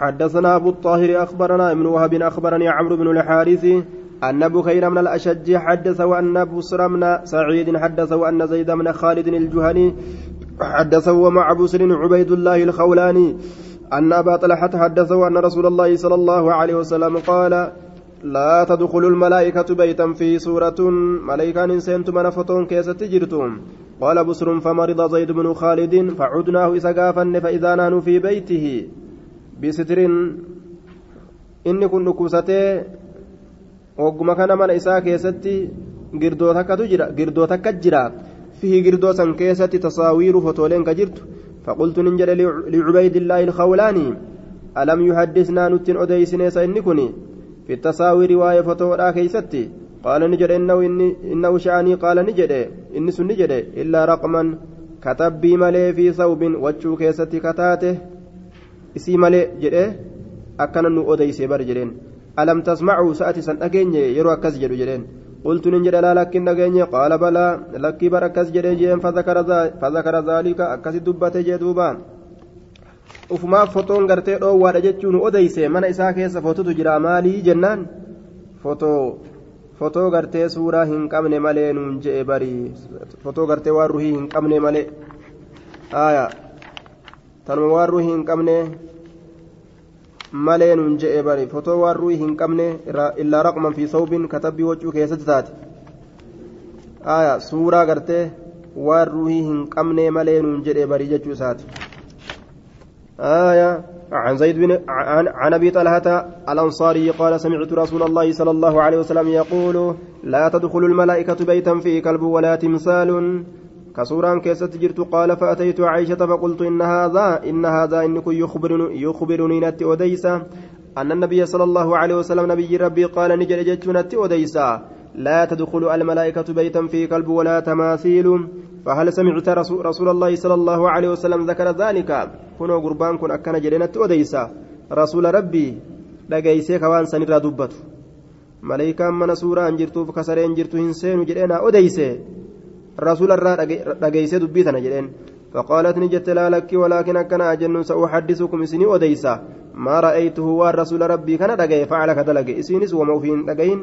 حدثنا أبو الطاهر أخبرنا ابن وهب أخبرني عمرو بن الحارث أن بخير من الأشج حدث وأن بسر من سعيد حدث وأن زيد من خالد الجهني حدث ومع بسر عبيد الله الخولاني أن أبا طلحة حدث وأن رسول الله صلى الله عليه وسلم قال لا تدخل الملائكة بيتا في سورة ملائكة إنسان من فتون كيس تجرتم. قال بسر فمرض زيد بن خالد فعدناه إسقافا فإذا نحن في بيته. بستر إني كن نكوستي ogguma kana mana isaa keessatti girdoo takka jira fihi girdoo san keessatti tasaawiiru fotooleen ka jirtu فقلت ننجل لعبيد الله الخولاني ألم يحدثنا نتن أديسنيس إني كني؟ في التصاوير رواية فتورا كيستي. قال نجد إنه إني إنه شأني قال نجد إني سن نجد إلا رقما. كتب بي ملي في ثوب وجو كيستي كتاته. إسي ملي جده أكن نو أديسي برجلين ألم تسمعوا سأتي سن أجيني يرو أكس جدو جدين قلت ننجد لا لكن أجيني قال بلى لكي بركس جدين فذكر, فذكر ذلك أكس دبت جدوبان ufumaaf fotoon gartee dhoowwaadha jechuun odeyse mana isaa keessa fototu jira maalii jennaan fotoo fotoo gartee suuraa hin qabne malee nuun je'e barii fotoo gartee waan ruhii hin qabne malee aya tanuma waan ruhii hin qabne malee nuun je'e bari fotoo waan ruhii hin qabne illaa raqman fi sawbin katabbii wachuu keessatti taate aya suuraa gartee waan ruhii hin qabne malee nuun jedhe barii jechuu isaati آية عن زيد بن عن, عن ابي طلحه الانصاري قال سمعت رسول الله صلى الله عليه وسلم يقول لا تدخل الملائكه بيتا فيه كلب ولا تمثال كسوران كيست جرت قال فأتيت عائشة فقلت إن هذا إن هذا إنك يخبرني يخبرني نتي أوديسا. أن النبي صلى الله عليه وسلم نبي ربي قال نجل جت نتي أوديسا. لا تدخل الملائكة بيتا فيه كلب ولا تماثيل. فهل سمعت رسول, رسول الله صلى الله عليه وسلم ذكر ذلك؟ كنوا قربان كن أكن جلنة أديسا رسول ربي dhagayse ka waan san irraa dubbatu maleykaan mana suuraa hin jirtuuf kasareen jirtu hin irraa dhagayse dubbii tana jedheen فقالت نجت لا لك ولكن أكن أجن سأحدثكم إسني أديسا ما رأيته والرسول ربي كان دقي فعل كدلق إسينس وموفين دقين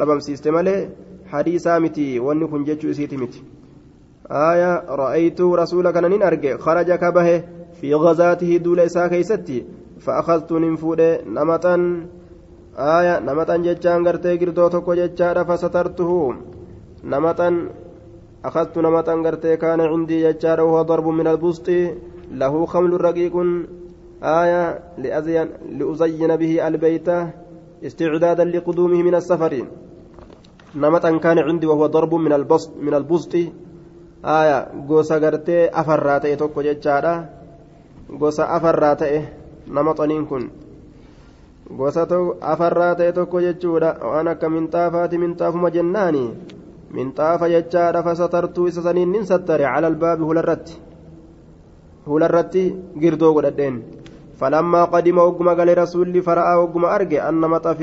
ربم سيستمالي حديثا متي وأن كن جتشو إسيتي متي. آية رأيت رسولك نين أرجع خرج كبه في غزاته دول إساء كيستي. فأخذت ننفود نمطا. آية نمطا جتشان قرتي قردو تكو جتشان فسترته نمطا أخذت نمطا قرتي كان عندي جتشان وهو ضرب من البسط له خمل رقيق آية لأزين لأزين به البيت استعدادا لقدومه من السفر نمطا كان عندي وهو ضرب من البسط من البسط afarraa ta'e tokko jechaadha gosa afarraa ta'e nama xaniin kun gosa afarraa ta'e tokko jechuudha waan akka minxaafaati minxaafuma jennaani minxaafa jechaadha fasatartuu isa saniin nin sattare cala albaabi hularratti hularratti girdoo godhadheen. Falammaa qadima ogguma gale rasuulli fara'aa ogguma arge anna maxa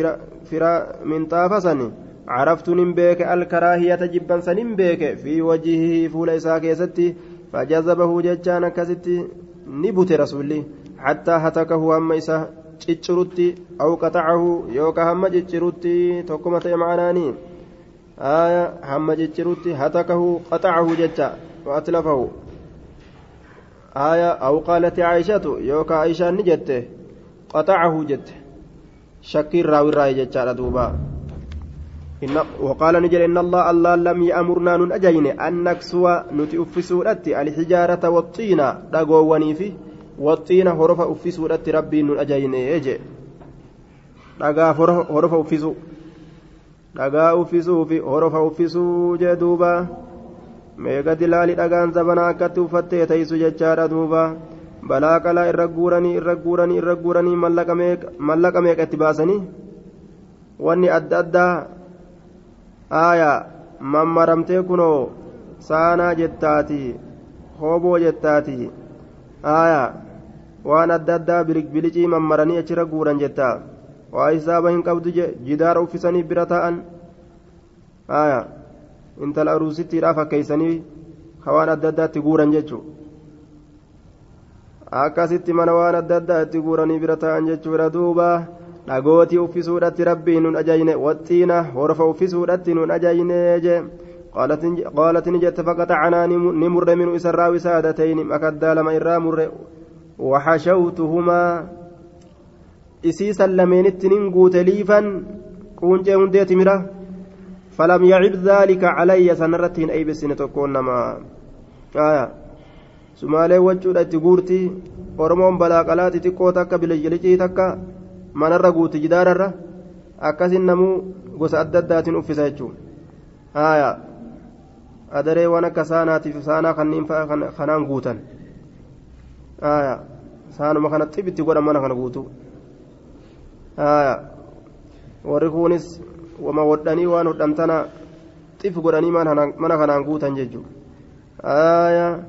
fira minxaafa sani caraftunin beeke alkaraahiyata jibbansanin beeke fi wajihii fuula isaa keessatti fajazabahu jechaan akkasitti ni bute rasuulli. Hattaa hatakahu hamma isa ciccirutti aw qaxacahu yookaa hamma ciccirutti tokkuma ta'e macaanaanii آية هم ciccirutti هتكه قطعه ججا وأتلفه آية أو قالت عائشة يوكا عائشة نجت قطعه جت شكير راوي الرأي ججا دوبا إن وقال نجل إن الله الله لم يأمرنا نن أجين أن نكسو نتي أفسودت الحجارة والطين دقووني في والطين هرف أفسودت ربي نن أجين إيجي. دقا هرف أفسو دقا أفسو في هرف أفسو جدوبا meeqa dilaali dhagaan zabana akkatti uffattee teessu jechaadha duuba balaa qalaa irra guuranii irra guuranii irra guuranii mallaqa meeqa itti baasanii wanni adda addaa aayaa mammaramtee kunoo saanaa jettaati hooboo jettaati aayaa waan adda addaa bilicii mammaranii achirra guuran jettaa waa hisaaba hin qabdu jidaara uffisanii bira taa'an aayaa intala aruusittiidhaaf fakkeeysanii waan adda addaatti guuran jechuun akkasitti mana waan adda addaa itti guuranii bira ta'an jechuudha duuba dhagootii uffisuudhatti rabbiin nun ajajne waxxiina horfa uffisuudhatti nun ajajne jee قالت نجت فقطعنا نمر من إسراء وسادتين أكدا لما إرى مر وحشوتهما لمن التنين قوت ليفا كونجي هنديت مره فلم يعب ذلك علي سنرتين أي بسنة تكون نما آية sumaalee wachuudha itti guurti oromoon balaaqalaati xiqqoo takka bilijjilicii takka manarra guuti jidaararra akkasin namuu gosa adda addaatiin uffisa jechuun haaya adaree waan akka saanaatiif saanaa kanneen kanaan guutan haaya saanuma kana xibitti godhan mana kana guutu warri kunis wama hodhanii waan hodhamtana xif godhanii mana kanaan guutan jechuudha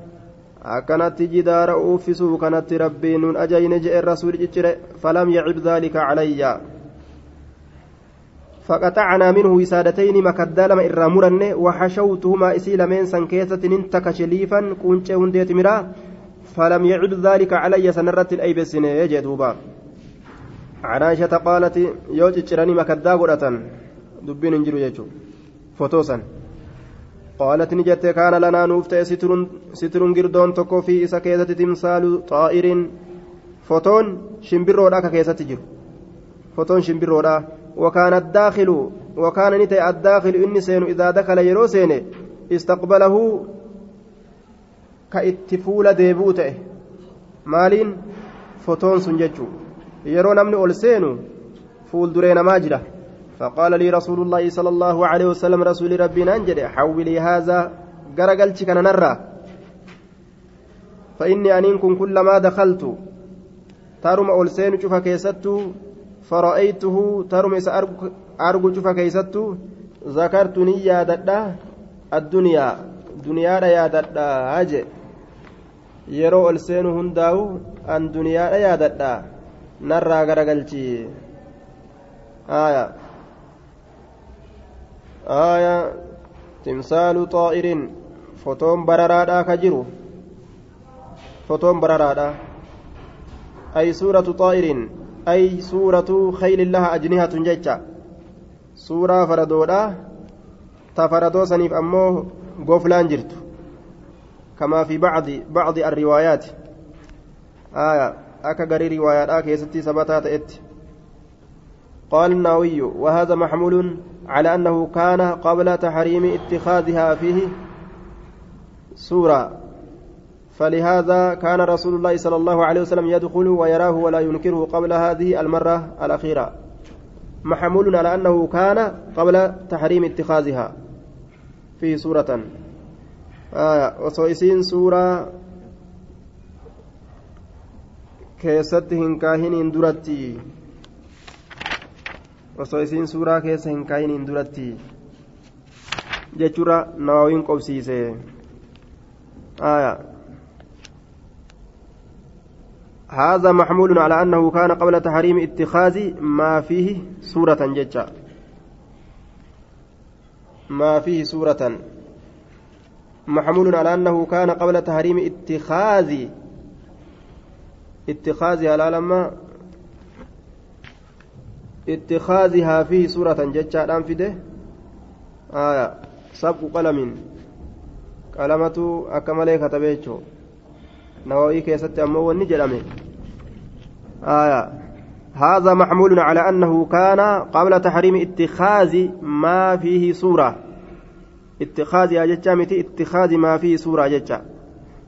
akkanatti jidaara uffisuu kanatti rabbiin nun ajayne je'e rasuuli ciccire falam yacib daalika calayya فقطعنا منه وسادتين مكدا لما إرى مرنة وحشوتهما إسي لمن سن كيسة ننتك شليفا كونش هنديت مرا فلم يعد ذلك علي سنرة الأي بسنة يجدوبا عن عائشة قالت يوجد مكدا قرأة دبين انجلو يجو فوتوسا قالت نجت كان لنا نوفت ستر ستر قردون تكو في إسا كيسة تمثال طائر فوتون شمبرو راكا كيسة تجر فوتون شمبرو راكا وكان الداخل وكان نتي الداخل إني سين إذا دخل يرو استقبله كاتفول ديبوته مالين فوتون سنججو يرو نمني أول سينو فول درين ماجرة فقال لي رسول الله صلى الله عليه وسلم رسول ربنا أنجد حولي هذا قرقلت كان نرى فإني أنينكم كلما دخلت تارم أول سين شوف كيستو فرأيته ترمس أرجو شوف كيستو ذكرتني يا ددا الدنيا دنيا يا ددا هاجي yeroo ol seenu hundaa'u an duniyaadha yaadadha narraa garagalchi aya aya timsaalu xaa'irin fotoon bararaadha ka jiru fotoon bararaadha ay suuratu xaa'irin أي سورة خيل لها أجنحة ججة سورة فردودا تفردو سنيف أمو غفلان جرت كما في بعض بعض الروايات آية أكا غري روايات آكي ستي سبتات إت قال النووي وهذا محمول على أنه كان قبل تحريم اتخاذها فيه سورة. فلهذا كان رسول الله صلى الله عليه وسلم يدخل ويراه ولا ينكره قبل هذه المرة الأخيرة. محمول على أنه كان قبل تحريم اتخاذها فيه سورة. آية وصويسين سورة keessatti hin kaahiniin duratti osoo isiin suuraa keessa hin kaahiniin duratti jechuudha nawawiin qobsiise هذا محمول على أنه كان قبل تحريم اتخاذ ما فيه سورة ججة ما فيه سورة محمول على أنه كان قبل تحريم اتخاذ اتخاذها لا لما اتخاذها فيه سورة ججة الآن في ده آية. سبق قلم. قلمة أكمل كتبيتشو نووي كيست أمو ونجلمه آية. هذا محمول على أنه كان قبل تحريم اتخاذ ما فيه صورة اتخاذ أجتامتي اتخاذ ما فيه صورة أجتا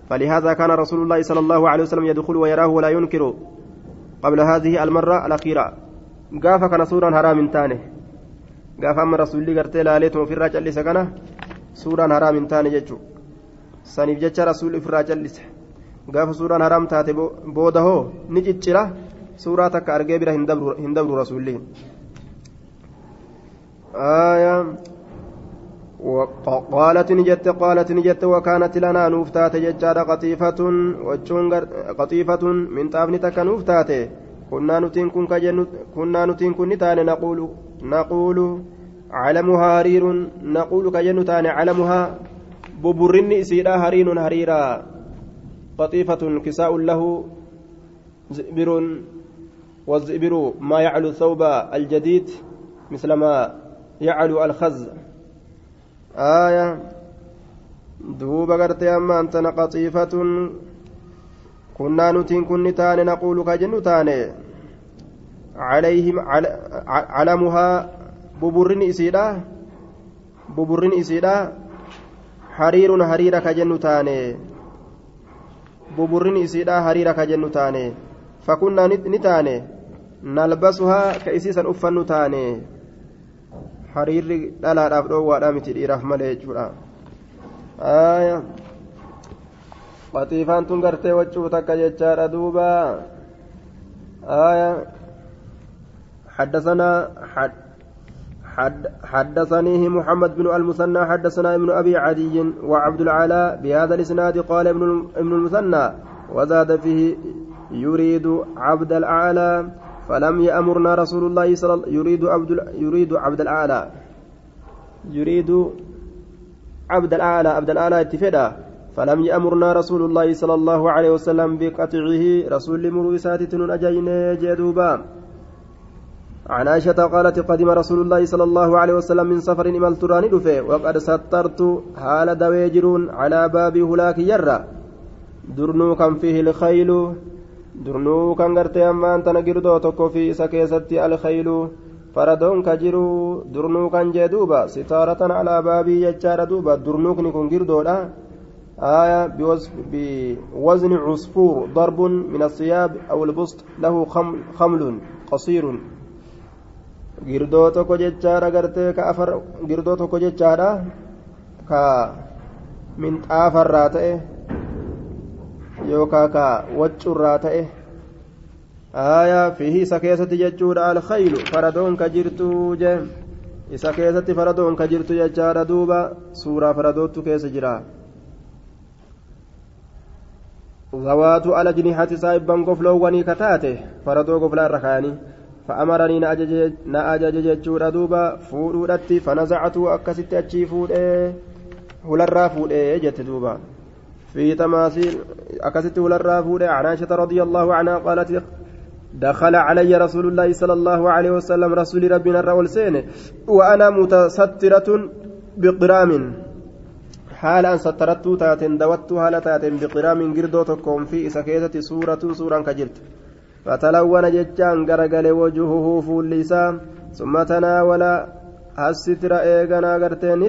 فلهذا كان رسول الله صلى الله عليه وسلم يدخل ويراه ولا ينكر قبل هذه المرة الأخيرة. قاف كان صورا حرام تاني. قاف أما رسول الله قرتي لاليتم في الرجل لسكنه صورا حرام تاني جتشو. saniif jecha rasuulli ofirraa callise gaafa suuraan haraam taate booda hoo ni ciccira suuraa takka argee bira hin dabru rasuulli قالت نجت قالت نجت وكانت لنا نوفتات ججار قطيفة قطيفة من طابن تك نوفتات كنا نتين كن كنا نتين كن نتان نقول نقول علمها هرير نقول كجنتان علمها ببرن إسيرا هرين هريرا. قطيفة كساء له زئبر والزئبر ما يعلو الثوب الجديد مثل ما يعلو الخز. آية دوبا قرتي أما أنت قطيفة كنا نتين كن تاني نقول كجن تاني عليهم علمها ببرن إسيدا ببرن إسيدا حرير حرير كجن تاني ببرن إسيدا حرير كجن تاني فكنا نتاني نلبسها كإسيسا أفن تاني لا لا دhoowwaadha miti dhiiraaf malee jechuudha. Qatiifaan tun gartee waccuu takka jechaadha duuba. حدثنا حد حد حدثنيه محمد بن المثنى حدثنا ابن ابي عدي وعبد العلاء بهذا الاسناد قال ابن المثنى وزاد فيه يريد عبد الاعلى فلم يأمرنا رسول الله صلى الله يريد عبد يريد عبد الأعلى. يريد عبد الأعلى عبد الأعلى اتفدا. فلم يأمرنا رسول الله صلى الله عليه وسلم بقطعه رسول مروسات أجين جدوبا عن عائشة قالت قدم رسول الله صلى الله عليه وسلم من سفر إمال تراني دفه وقد سترت حال دويجرون على باب هلاك يرى. درنو كان فيه الخيل درنو كان قرتي أما أنت نقردو تكو في سكيستي الخيل فردون كجرو درنو كان جدوبا ستارة على بابي يجار دوبا درنو كن كن قردو آية بوزن عصفور ضرب من الثياب أو البسط له خمل قصير girdoo tokko jechaadha gartee ka afar girdoo tokko jechaadha ka minxaafarraa ta'e Yookaan ka waccurraa ta'e aayaa fiihi isa keessatti jechuudha alkhaylu faradoon ka jirtu je isa keessatti faradoon ka jirtu jechaadha duuba suuraa faradootu keessa jira. ذوات الأجنحة سايبا قفلو وني كتاته فردو قفلا ركاني فأمرني نأجج جتشورا دوبا فورودتي فنزعت أكست أتشي فودي هلرا فودي جت دوبا في تماثيل أكست هلرا فودي عن عائشة رضي الله عنها قالت دخل علي رسول الله صلى الله عليه وسلم رسول ربنا الرول سين وأنا متسترة بقرام haala an sattarattuu taateen dawattuu haala taateen biqiraamin girdoo tokkoon fi isa keessatti suuratuun suuraan ka jirtu fatalawwana jechaan garagale wajuhuhu fuulli isaa summa tanaawala hassitira eeganaa gartee ni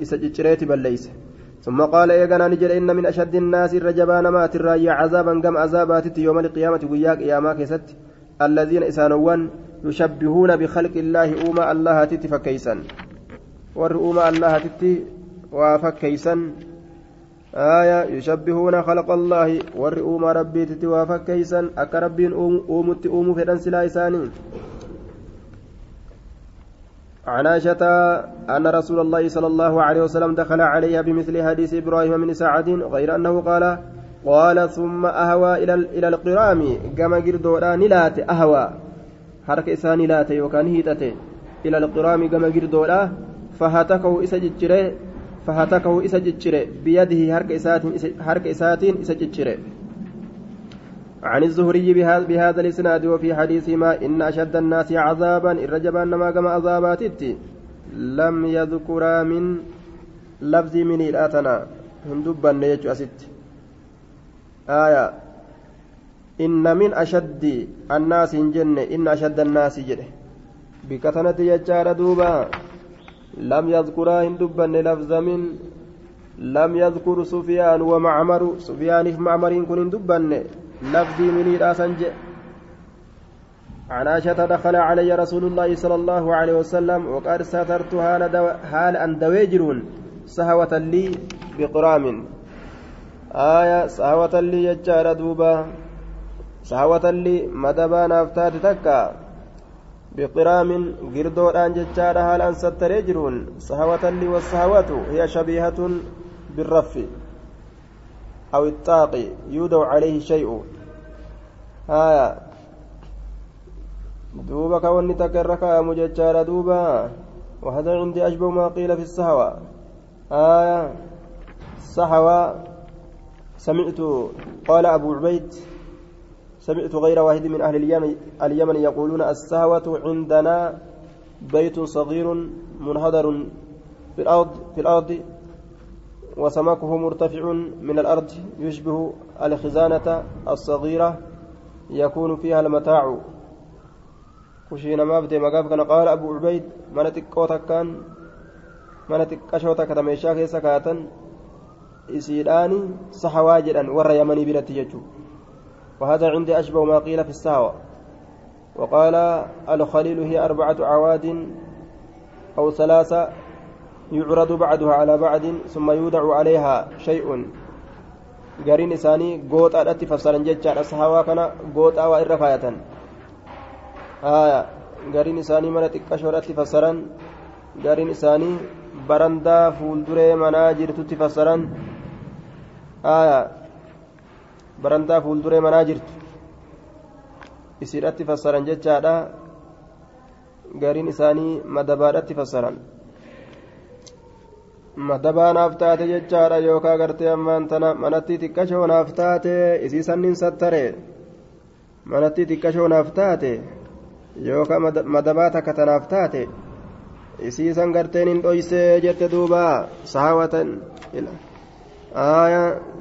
isa ciccireeti balleeyse ثم قال إيغانا نجد إن من أشد الناس الرجبان ما تراي عذابا قم عذابات يوم القيامة وياك يا ما كيست. الذين إسانوان يشبهون بخلق الله أوما الله تتي فكيسا. ور أوما الله تتي وفكيسا آية يشبهون خلق الله ور أوما ربي تتي وفكيسا أك ربي أومت أوم فدن سلا إساني. عن عائشة أن رسول الله صلى الله عليه وسلم دخل عليها بمثل حديث إبراهيم من سعد غير أنه قال قال ثم أهوى إلى إلى القرام كما قردورا نلات أهوى isaanii laate yookaan hiixate ila alqiraami gama girdoodha fahatakahu isa ciccire fahatakahu isa ciccire biyadihi harka isaatiin isa ciccire عن الزهري بهذا الإسناد وفي حديثهما إن أشد الناس عذابا الرجبان ما كما عذابات لم يذكرا من لفظ من الآتنا. هندبا نيجو أسيت. آية. إن من أشد الناس جنة إن أشد الناس جده بكتنة يجار دوبا. لم يذكرا هندبن لفظ من لم يذكر سفيان ومعمر. سفيان في معمر كن هندبن لفظي من راسنج عن عائشة دخل علي رسول الله صلى الله عليه وسلم وقد سترت حال أن دويجرون سهوة لي بقرام آية سهوة لي يجار دوبا sahwatalli madabaa naaf taate takka biqiraamin girdoodhaan jechaadha haala an sattaree jiruun sahwatalli wasahwatu hiya shabiihatun birraffi aw ixaaqi yuudaw calayhi shay'u haya duuba ka wanni takka irra ka'amu jechaadha duuba. وهذا عندي أشبه ما قيل في السهوة آية سهوة سمعت قال أبو عبيد سمعت غير واحد من أهل اليمن, اليمن يقولون السهوة عندنا بيت صغير منهدر في الأرض في الأرض وسمكه مرتفع من الأرض يشبه الخزانة الصغيرة يكون فيها المتاع. كشينا ما بدي مقاف كان قال أبو عبيد من تكوتا كان من تكشوتا كتميشا كيسا كاتن. إسيداني صحوا جدا ور يمني برتي ججو وهذا عندي أشبه ما قيل في السهوة وقال الخليل هي أربعة عواد أو ثلاثة يعرض بعدها على بعد ثم يودع عليها شيء. Gariin isaanii gooxaadhatti fassaran jechaadha sahaawaa kana gooxaa waa irra kaayatan gariin isaanii mana xiqqashoodhatti fassaran gariin isaanii barandaa fuulduree manaa jirtutti fassaran haya barandaa fuulduree manaa jirtu isiidhatti fassaran jechaadha gariin isaanii madabaadhatti fassaran madabaa naaf taate jechaadha yookaan gartee ammaan tana manatti xiqqashoo naaf taate isii sanniin sattare manatti xiqqashoo naaf taate yookaan madabaa takka tanaaf taate isii san garteen hin dhoysee jette duuba sahawatan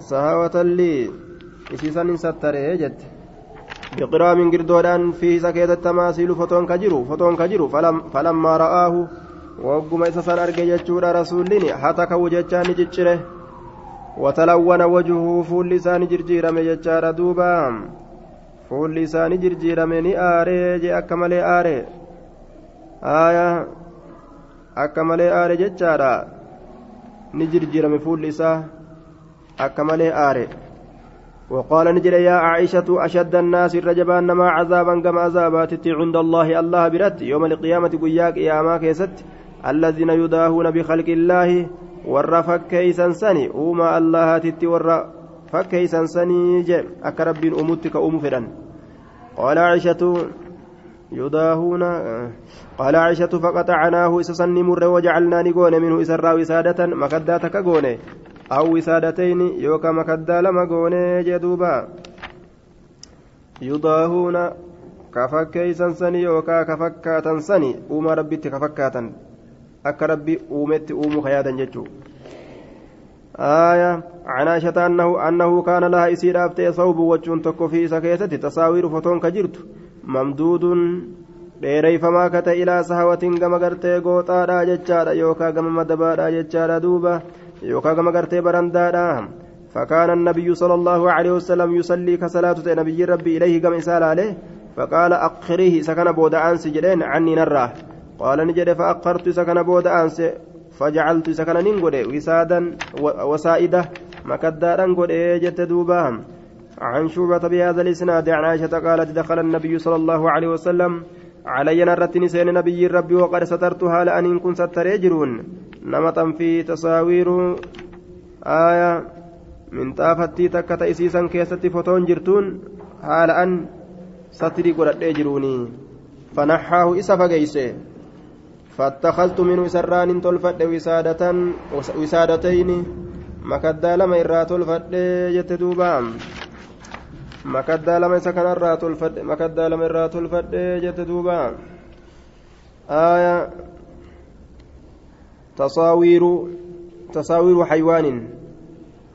sahawatan lii isii sanniin sattare jette biqiraa mingirdoodhaan fi isa keessatti tamaasiilu fotoon ka jiru fotoon ka jiru falammaa ra'aahu hatakawu jechaa ni ciccire watalawwana wajuhu fuulli isaa ni jirjiirame jechaadha duuba fuulli isaa ni jirjiirame ni aaree je akka malee aare aya akka malee aare jechaadha ni jirjiirame fuulli isaa akka malee aare وقال نجد يا عائشة أشد الناس الرجبان ما عذابا كما عذابات عند الله الله برت يوم القيامة قياك يا ما كيست الذين يداهون بخلق الله ور فكيسا سني أوما الله تتي ور فكيسا سني جي أكرب أمتك أم فرن قال عائشة يداهون قال عائشة فقطعناه إسسني مر وجعلنا نقون منه إسرا وسادة مكداتك قونه أو وسادتين يوكا مكدا لما قونه جدوبا. يداهون كفكيسا سني يوكا كفكاتا سني أوما ربي كفكاتا akka rabbi uumetti uumuu kayaadan jechuu آية عن عائشة أنه أنه كان لها إسير أفتي صوب وجهن تكو في سكيتة تصاوير فتون كجرت ممدود dheereyfamaa kate ilaa sahawatiin gama gartee gooxaadha jechaadha yookaa gama madabaadha jechaadha duuba yookaa gama gartee barandaadha فكان النبي صلى الله عليه وسلم يصلي كصلاة نبي ربي إليه كما إسال عليه فقال أقريه سكن بود أنس جدين عني نراه قال نجد فأقرت سكن بود أنس فجعلت سكن ننقل وسادا وسائدة مكدارا قل جت دوبا عن شعبة بهذا الإسناد عن عائشة قالت دخل النبي صلى الله عليه وسلم علي نرتني سين نبي ربي وقد سترتها لأن كن ستر يجرون. نمطا في تصاوير آية من طافتي تكت إسيسا كيستي فتون جرتون حال أن ستري قد فنحاه إسا فقيسه. فاتخذت منه سران تلفد وسادة وسادتين مكدا لما إرى تلفد جتدوبا lama isa kanarraa tolfadhe makaddaa lama irraa tolfadhe jette duuba aya tasaawiiru tasaawiiru haywaanin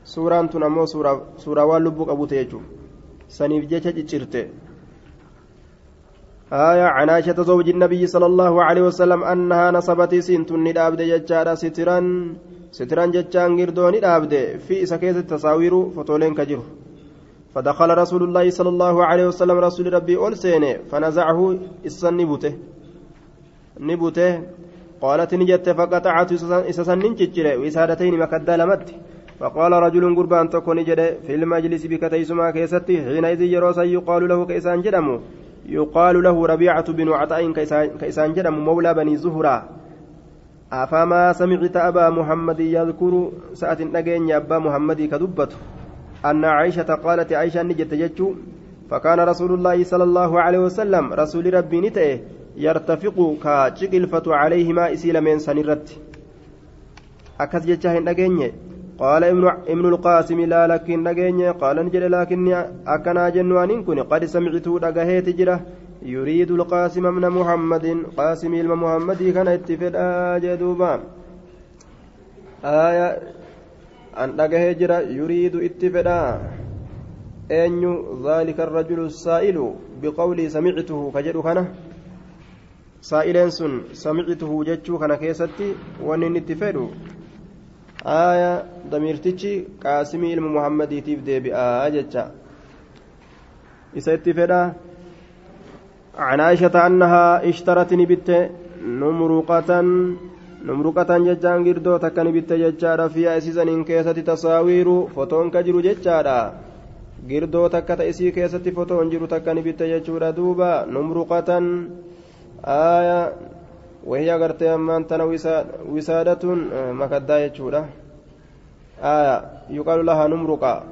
suuraan tun ammoo suuraa waan lubbuu qabute jechuu saniif jecha ciccirte آية عن عائشة زوج النبي صلى الله عليه وسلم أنها نصبت سنت ندابد ججارة سترا سترا ججان قردون ندابد في سكيت التصاوير فتولين كجره فدخل رسول الله صلى الله عليه وسلم رسول ربي أول سينه فنزعه إسن نبته نبته قالت نجت فقطعت إسسن ننججره وسادتين مكدا لمت. فقال رجل قربان تكون جده في المجلس بكتيسما كيستي حينئذ يروسا يقال له كيسان جدمو. يقال له ربيعة بن عطاء كيسان جدم مولى بني زهرة. أفما سمعت أبا محمد يذكر سأت نجين أبا محمد كدبته أن عائشة قالت عائشة نجت جتشو. فكان رسول الله صلى الله عليه وسلم رسول ربي نتئه يرتفق كاجقلفة عليهما إسيل من سنرت. أكس جتشا هن قال ابن ابن القاسم لا لكن نجيني قال نجد لكني أكنا جنوان كن قد سمعت دقهيت جره يريد القاسم من محمد قاسم ilma muhammadii kana itti fedhaa jee duuba aya an dhagahee jira yuriidu itti fedhaa eenyu ذلك الرجل السائل بقولي سمعته كجدو كان سائلين سن سمعته جتشو كان كيستي ونن اتفادو آية دميرتشي قاسمي علم محمد تيف دي بآية جتشا إسا اتفادا عن عائشة أنها اشترت نبت نمرقة نمرقة ججان قردو تكن بت ججارا في أسيسن كيسة تصاوير فوتون كجرو ججارا girdoo takka ta isii keessatti fotoon jiru takka ni bitte jechuudha duuba numruqatan aya wahii agartee ammaan tana wisaadatun makaddaa jechuudha aya yuqaalu lahaa numruqa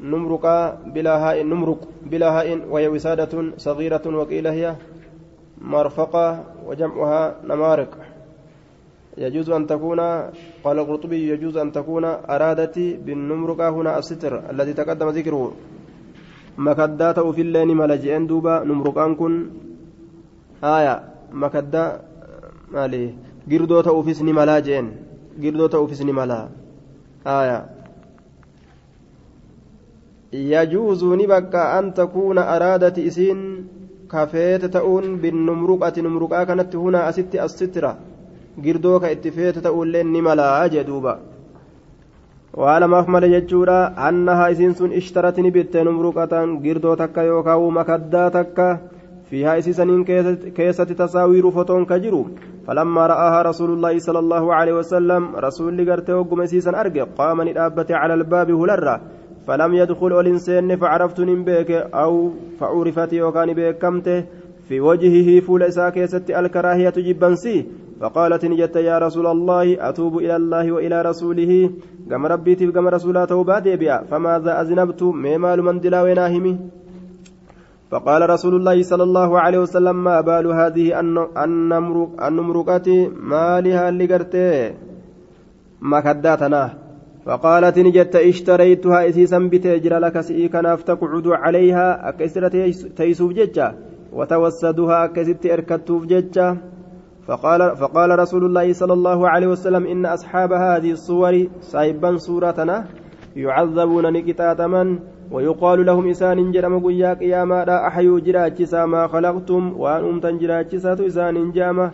numruqa bilaa haa'in numruq bilaa haa'in wahii wisaadatun sagiiratun waqiila hiya marfaqa وجمعها نمارق يجوز أن تكون قال القرطبي يجوز أن تكون أرادت بالنمرقة هنا الستر الذي تقدم ذكره مكدات في اللين ملجئين دوبا نمرقان كن آية makaddaa maali? Girdoo ta'uufis ni malaa jeen. Girdoo ta'uufis ni malaa. Aayaa yajuuzu ni bakka an takuuna araadati isiin kafeete ta'uun binnumruqati numruqaa kanatti hunaa asitti assitira girdoo ka itti feete ta'uullee ni malaa jee duuba. Waa lamaaf male jechuudha. Annahaa isiin sun ishtaratti ni bitte numruqatan girdoo takka yookaan makaddaa takka. Isiisaniin keessatti tasaawiiruu fotoon ka jiru فلما رآها رسول الله صلى الله عليه وسلم رسول قرته وقم سيسا أرقى قام ندابت على الباب هلرة. فلم يدخل الإنسان فعرفت بك أو فعرفت يوكان بكمته في وجهه فول إساكيست الكراهية جبنسي فقالت نجت يا رسول الله أتوب إلى الله وإلى رسوله. كما ربيتي كما رسولا توبات بها فماذا أذنبت؟ ميمال من دلا وناهمي فقال رسول الله صلى الله عليه وسلم ما بال هذه النمرقة ما لها اللي قرتي؟ ما كداتنا. فقالت نجت اشتريتها إسيسا بتجر لك سئيكا نافتقعد عليها أكسرة تيسوف ججة وتوسدها أكست إركتوف ججة. فقال فقال رسول الله صلى الله عليه وسلم إن أصحاب هذه الصور سايبا صورتنا يعذبون نكتاتما ويقال لهم إسان جرم قيا قياما لا أحيوا جراجسا ما خلقتم وأن أمتن جراجسا إسان جامة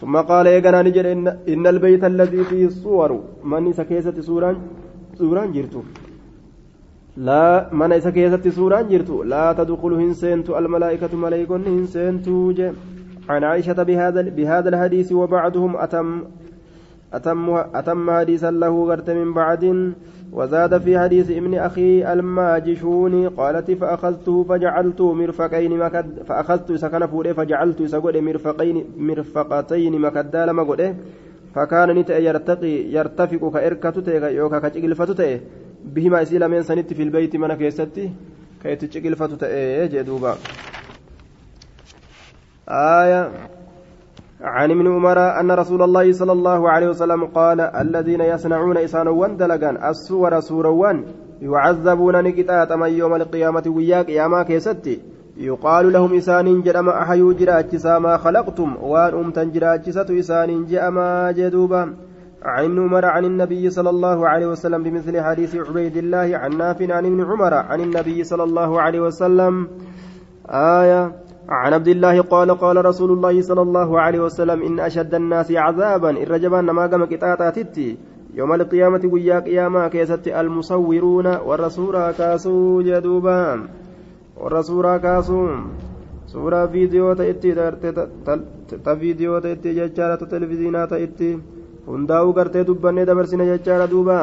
ثم قال يقنا نجر إن, إن البيت الذي فيه الصور. من سكيسة سوران سوران جرتو. لا من سكيسة سوران جرتو. لا تدخل هنسنت الملائكة ملائكة هنسنتو جي. عن عائشة بهذا بهذا الحديث وبعضهم أتم أتم حديثا له غرت من بعد وزاد في حديث ابن أخي الماجشوني قالت فأخذته فجعلته مرفقين مكد فأخذت سكن فوري فجعلت سقود مرفقين مرفقتين مكدا لما قد فكان نتأ يرتقي يرتفق كإركة يوكا كتشقلفة بهما إسيلا من سنت في البيت من كيستي كي تشقلفة جدوبا. آية عن ابن عمر أن رسول الله صلى الله عليه وسلم قال الذين يصنعون إسانوان دلقان السور سوروان يعذبون نكتات من يوم القيامة وياك ياما كيستي يقال لهم إسان جرم أحيو جراجسا ما خلقتم وان أمتن جراجسة إسان جأما جدوبا. عن عمر عن النبي صلى الله عليه وسلم بمثل حديث عبيد الله عن نافع عن ابن عمر عن النبي صلى الله عليه وسلم. آية عن عبد الله قال قال رسول الله صلى الله عليه وسلم إن أشد الناس عذابا الرجبان ما قام قطاطاتي يوم القيامة ويا قياما كيست المصورون والرسول كاسو جدوبا والرسول كاسو. suuraa viidiyoo ta'etti ta viidiyoo ta'etti jechaadha ta televiziinaa ta'etti hundaa'uu gartee dubbannee dabarsina jechaadha duuba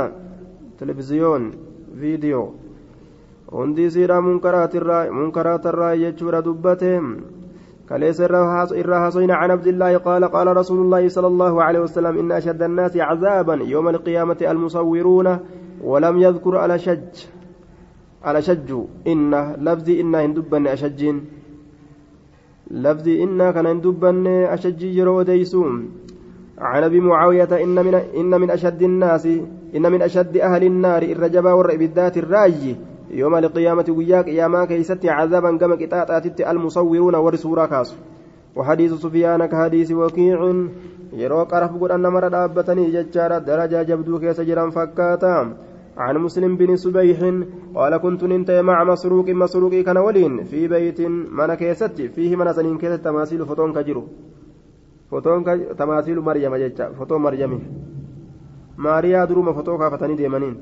televiziyoon viidiyoo hundi isiidha munkaraatarraa jechuudha dubbate. كليس إرى حصين عن عبد الله قال قال رسول الله صلى الله عليه وسلم إن أشد الناس عذابا يوم القيامة المصورون ولم يذكر على شج على شج إن لفظي إن هندبن أشجين لفظي إن كان هندبن أشجي يرو ديسون عن أبي معاوية إن من إن من أشد الناس إن من أشد أهل النار الرجبا والرئبدات الراجي يوم القيامة وياك يا كيستي عذابا كما كتاتات المصورون ورسورا كاسو. وحديث سفيان كحديث وكيع. yeroo qaraf godhan namarra dhaabbatanii jechaadha darajaa jabduu keessa jiran fakkaata عن مسلم بن سبيح قال كنت ننتهي مع مسروق مسروق كان ولين في بيت من كيست فيه من سنين كيست تماثيل فطون كجرو. فطون تماثيل مريم جتا فطون مريم. ماريا دروما فطون كافتني ديمانين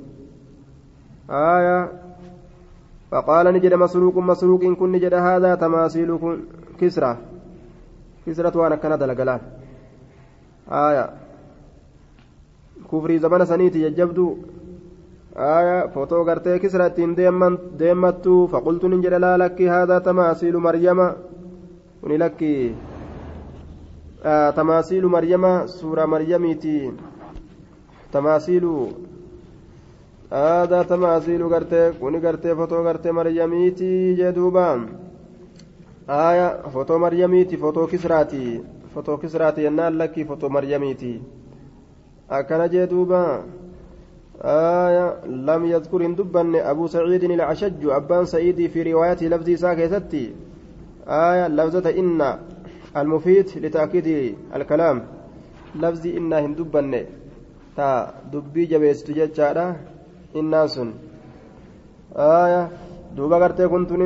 آية فقال نجد مسروق مسروق كن نجد هذا تماثيل كسرى كسرى وأنا كان دلقلال آية. كفري زمان سنيتي يجبدو آية. فوتو غرتي كسرى اتين ديمتو. فقلت نجد لا لك هذا تماثيل مريم. ونلك آه تماثيل مريم. سورة مريميتي تماثيل aadaa tamaasiilu gartee kuni gartee fotoo gartee maryamiiti jee duuba aaya fotoo maryamiiti fotoo kisraati fotoo kisraati yennaan lakkii fotoo maryamiiti akkana jee duuba آية لم يذكر دبن أبو سعيد العشج أبان سعيد في روايته لفظي ساكتتي آية لفظة إن المفيد لتأكيد الكلام لفظي إن هندبن تا دبي جتشارة innaan sun duuba gartee kun tun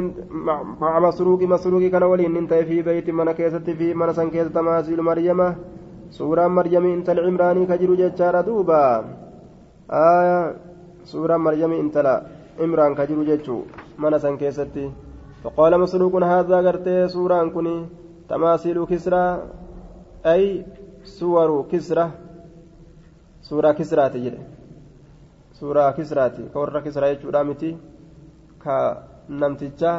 maca masruuqi masruuqi kana waliin nin ta'e fi beeyti mana keessatti fi mana san keessa tamaasiilu maryama suuraan maryamii intala cimraanii ka jiru jechaadha duuba suuraan maryamii intala cimraan ka jiru jechuu mana san keessatti فقال مسروق هذا غرتي سوران كني تماثيل كسرى أي صور كسرى سورة كسرى تجري suuraa kisraati ka warra kisraa jechuudha miti ka namticha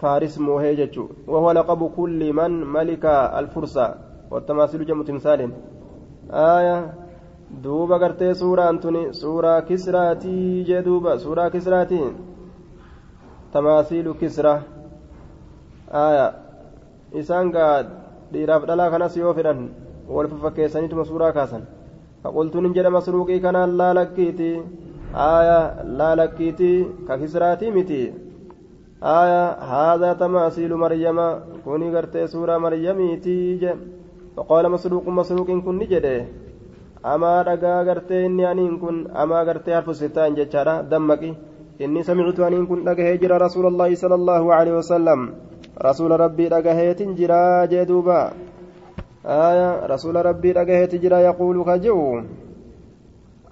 faaris moohee jechuu وهو لقب كل من ملك الفرصة والتماثيل جمع تمثال آية دوبا قرتي سورة أنتوني سورة كسراتي جدوبا سورة كسراتي تماثيل كسرة آية إسان قاد dhiiraaf dhalaa kanas yoo fedhan wal fafakkeessaniituma suuraa kaasan faqultuun hin jedha masruuqii kanaan laa lakkiiti. Aaya laa lakkiiti. Ka kisraatii miti. Aaya haadhaa tamaasiilu maryama. Kuni gartee suuraa maryamiitii je faqaala masruuqu masruuqiin kun ni jedhe. Amaa dhagaa gartee inni aniin kun amaa gartee harfu sittaan jechaadha. Dammaqi. Inni samictu aniin kun dhagahee jira rasuula allaahi sala allaahu aleyhi wasalam rasuula rabbii dhagaheetin jiraa jee آية رسول ربي رقه تجرى يقول كجو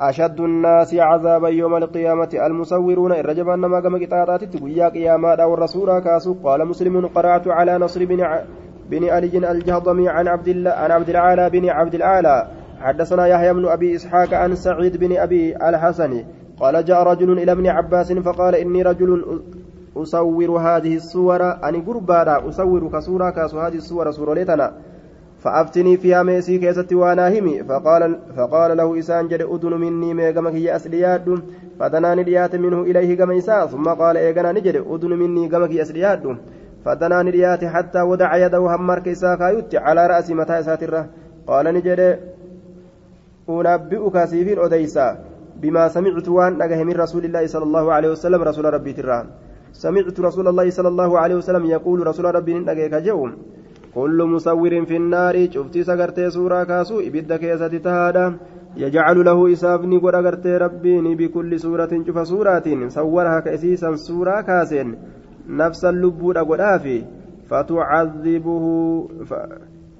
أشد الناس عذابا يوم القيامة المصورون الرجب أنما قام قطاطات تقويا قياما أو الرسول كاسو. قال مسلم قرأت على نصر بن ع... بن علي الجهضمي عن عبد الله عن عبد العالى بن عبد العالى حدثنا يحيى بن أبي إسحاق عن سعيد بن أبي الحسن. قال جاء رجل إلى ابن عباس فقال إني رجل أصور هذه الصور أني قربانا أصور كصورة كاسو هذه الصور سورة فأفتني فيها ميسي كيستي وأنا همي فقال, فقال له إسان جد أدن مني ميغمك هي أسلياد. فدناني ليات منه إليه إساء. ثم قال إيغنا نجد أدن مني غمك أسلياد. فدناني ليات حتى ودع يده همرك إساء كايوت على رأس متى ساترة. قال نجد أنبئك سيفين أديسا بما سمعت وأن نجه من رسول الله صلى الله عليه وسلم رسول ربي ترى. سمعت رسول الله صلى الله عليه وسلم يقول رسول ربي نجه كجوم. كل مصور في النار شفتي سغرتي سورة كاسو إبدا كيسة تهادا. يجعل له إسافني قد أغرتي ربيني بكل سورة شوف سورة. صورها كأسيسا سورة كاسين. نفس اللب أقدافي فتعذبه ف...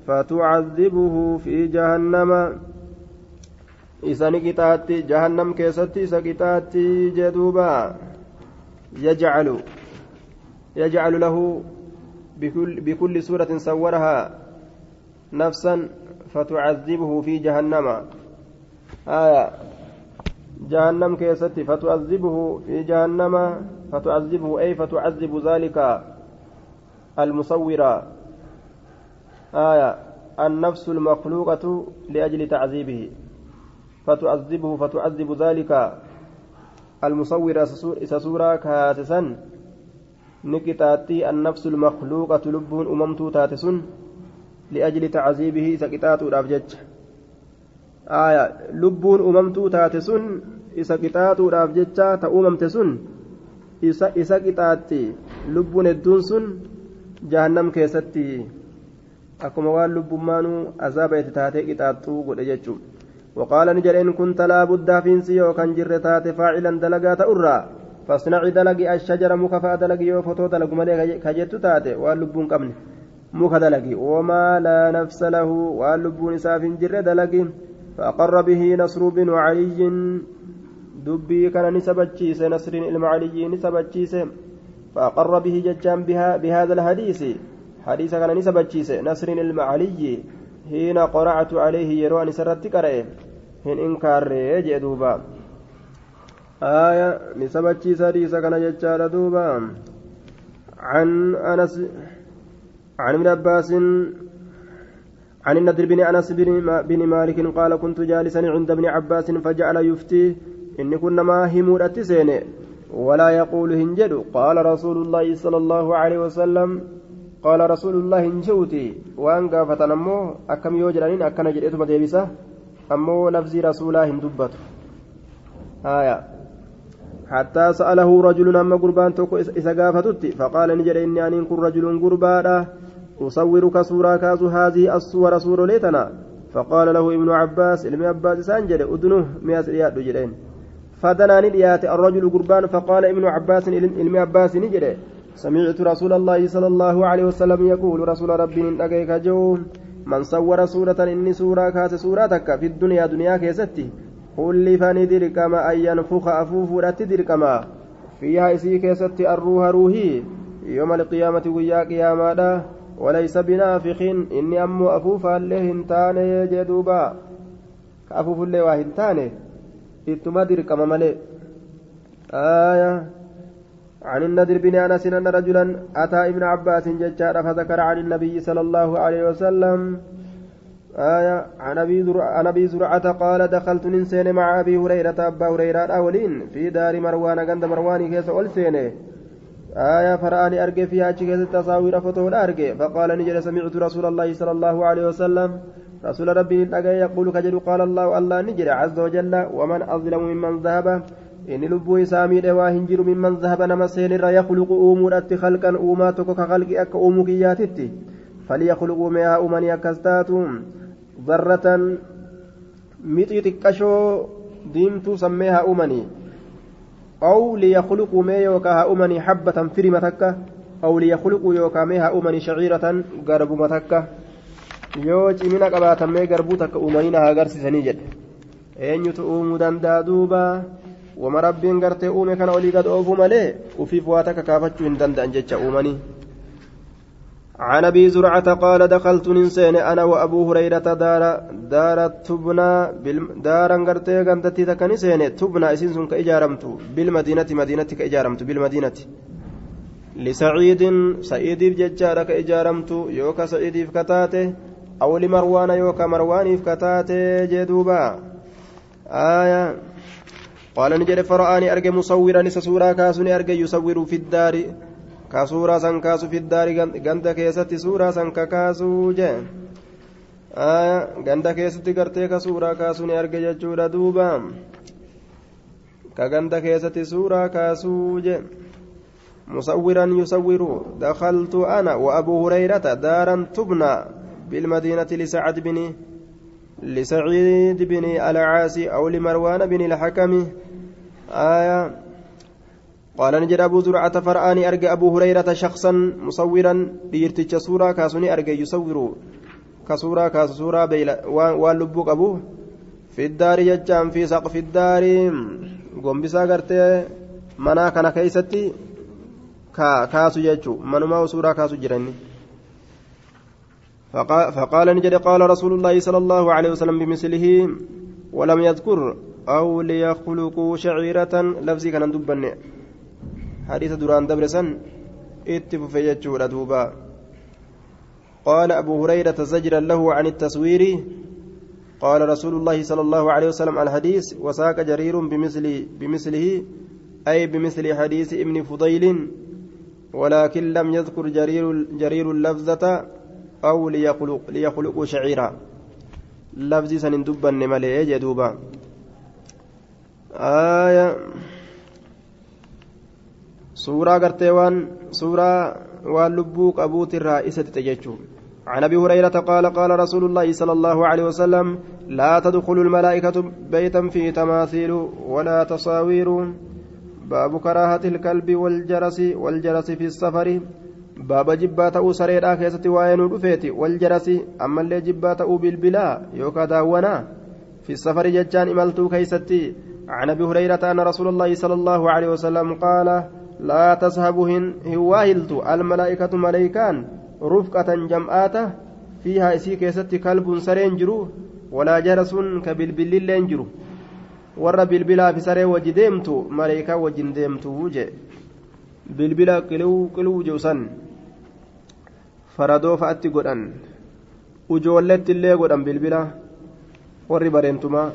فتعذبه في جهنم. إساني كتاتي جهنم كيستي سكتاتي جدوبا. يجعل يجعل له بكل, بكل سورة صورها نفسا فتعذبه في جهنم. آية. جهنم كيست فتعذبه في جهنم. فتعذبه أي فتعذب ذلك المصور آية. النفس المخلوقة لأجل تعذيبه. فتعذبه فتعذب ذلك المصور نكتاتي النفس المخلوقة لبون أممتو تاتسون لأجل تعذيبه سكتات qixaaxuudhaaf jecha ta uumamte sun isa qixaaxxi lubbuun hedduun sun jahannam keessatti akkuma waan lubbummaanuu azaaba itti taatee qixaaxxuu godhe jechuudha وقال نجر إن كنت لا بد فينسي فاصنع دلقي الشجر مكفى دلقي وفتو دلق ملي كجت تات واللبون قبل مك دلقي. وما لا نفس له. واللبون ساف جر دلقي. فأقر به نصر بن علي. دبي كان نسبتشيس نصر المعلي نسبتشيس فأقر به ججان بها بهذا الحديث. حديث كان نسبتشيس نصر المعلي حين قرأت عليه يروان سرت قرأ هن إنكار جدوبا آية نسبتشيس حديث كان ججان دوبا. عن أنس عن ابن عباس عن النذر بن أنس بن مالك قال كنت جالسا عند ابن عباس فجعل يفتي. إني كنا ما همور أتسين ولا يقول هنجد قال رسول الله صلى الله عليه وسلم قال رسول الله هنجوتي وأن قافتنا أمو أكم يوجرانين أكنا جريتما ديبسة. أمو لفظي رسولا هندبت آية. حتى سأله رجل أما قربان توكو إسا قافتت فقال نجر إني أن كن رجل قربانا أصورك سورة كاسو هذه الصور سورة ليتنا. فقال له ابن عباس ابن عباس سانجل أدنه مئة ريال جرين فدنا نديات الرجل قربان فقال ابن عباس علم عباس نجري سمعت رسول الله صلى الله عليه وسلم يقول رسول ربي نتقيك جو من صور سورة إني سورة كاس سورتك في الدنيا دنيا كيستي. خلف ندركما أن ينفخ أفوف تدركما فيها إسي كيستي الروح روحي يوم القيامة ويا قياما وليس بنافخ إني أمو أفوف الله هنتاني جدوبا كأفوف الله وهنتاني ittuma dirqama malee. آية عن النذر بن أنس أن رجلا أتى ابن عباس ججار فذكر عن النبي صلى الله عليه وسلم آية عن أبي زرعة قال دخلت ننسين مع أبي هريرة أبا هريرة أولين في دار مروان عند مروان كيس أولسينه آية فرآني أرجع فيها كيس التصاوير فتول أرجع فقال نجل سمعت رسول الله صلى الله عليه وسلم رسول ربي نجا يقول كجل قال الله الله نجل عز وجل ومن أظلم ممن ذهب؟ إن لبو إسامي دوا هنجر ممن ذهب نما سين يخلق أمورات خلقا أوماتك كخلق أك أومكياتت فليخلقوا مها أمني أكستاتهم ذرة متي تكشو ديمتو سميها أمني أو ليخلقوا ما يوكا أمني حبة فرمتك أو ليخلقوا يوكا مها أمني شعيرة قرب متك yoo cimina qabaatan mee garbuu takka uumanii na agarsiisanii jedhe eenyutu uumuu danda'a duuba wama rabbiin gartee uume kana olii gad oofuu malee ufiif waa takka kaafachuu hin danda'an jecha uumanii عن أبي زرعة قال دخلت ننسين أنا وأبو هريرة دار دار تبنى دارا غرتي غندتي تكني سين تبنى اسين سن كاجارمت بالمدينة مدينه كاجارمت بالمدينة. لسعيد سعيد بججارك اجارمت يوكا سعيد فكتاته أو لمروان يوكا مروان فكتاته جدوبا آية. قال نجد فرآني أرجع مصورا سورة كاسوني أرجع يصور في الدار. كسورة سن كاسو في الدار غندا كيستي سورة سن كاسو جه آية غندا كيستي غرتي كسورة كاسوني أرجع جورا دوبا كغندا كيستي سورة كاسو جه مصورا يصور دخلت أنا وأبو هريرة دارا تبنى بالمدينة لسعد بن لسعيد بن العاصي أو لمروان بن الحكم آية قال نجد أبو زرعة فرآني أرجى أبو هريرة شخصا مصورا ليرتج سورة كاسوني أرجى يصور كسورة كسورة بيلا واللبوك أبوه في الدار يجام في سقف الدار. قم بسا منا كان كيستي. كاسو يجو منما سورة كاسو جرني. فقال نجد قال رسول الله صلى الله عليه وسلم بمثله ولم يذكر أو ليخلقوا شعيرة. لفظي كان دبني. حديث دران دبرسن اتف في دوبا. قال أبو هريرة زجرا له عن التصوير قال رسول الله صلى الله عليه وسلم الحديث وساق جرير بمثل بمثله أي بمثل حديث ابن فضيل ولكن لم يذكر جرير جرير اللفظة أو ليخلق ليخلقوا شعيرا. hin dubbanne malee jee duuba aayaa suuraa gartee waan suuraa waan lubbuu qabuutirraa isa xixe jechuudha. عن ابي هريره قال قال رسول الله صلى الله عليه وسلم لا تدخل الملائكه بيتا فيه تماثيل ولا تصاوير باب كراهه الكلب والجرس والجرس في السفر باب jibbaatuu sareedhaa keessatti waan dhufeetti والجرس اما اللي jibbaatuu bilbilaa yookaa daawwanaa في السفر jechaan imaltuu keessatti عن ابي هريره ان رسول الله صلى الله عليه وسلم قال لا تصحب hin waahiltu الملائكه malaaykaan رفقة jamaa'atu فيها isii keessa كلب sareen jiru ولا جرس ka bilbillilleen jiru warra bilbilaa fi saree wajji deemtu maleekaa wajjin deemtu je bilbila qiluu qiluu jeusan faradoo fa'atti godhan ujoolletti illee godhan bilbila warri bareentumaa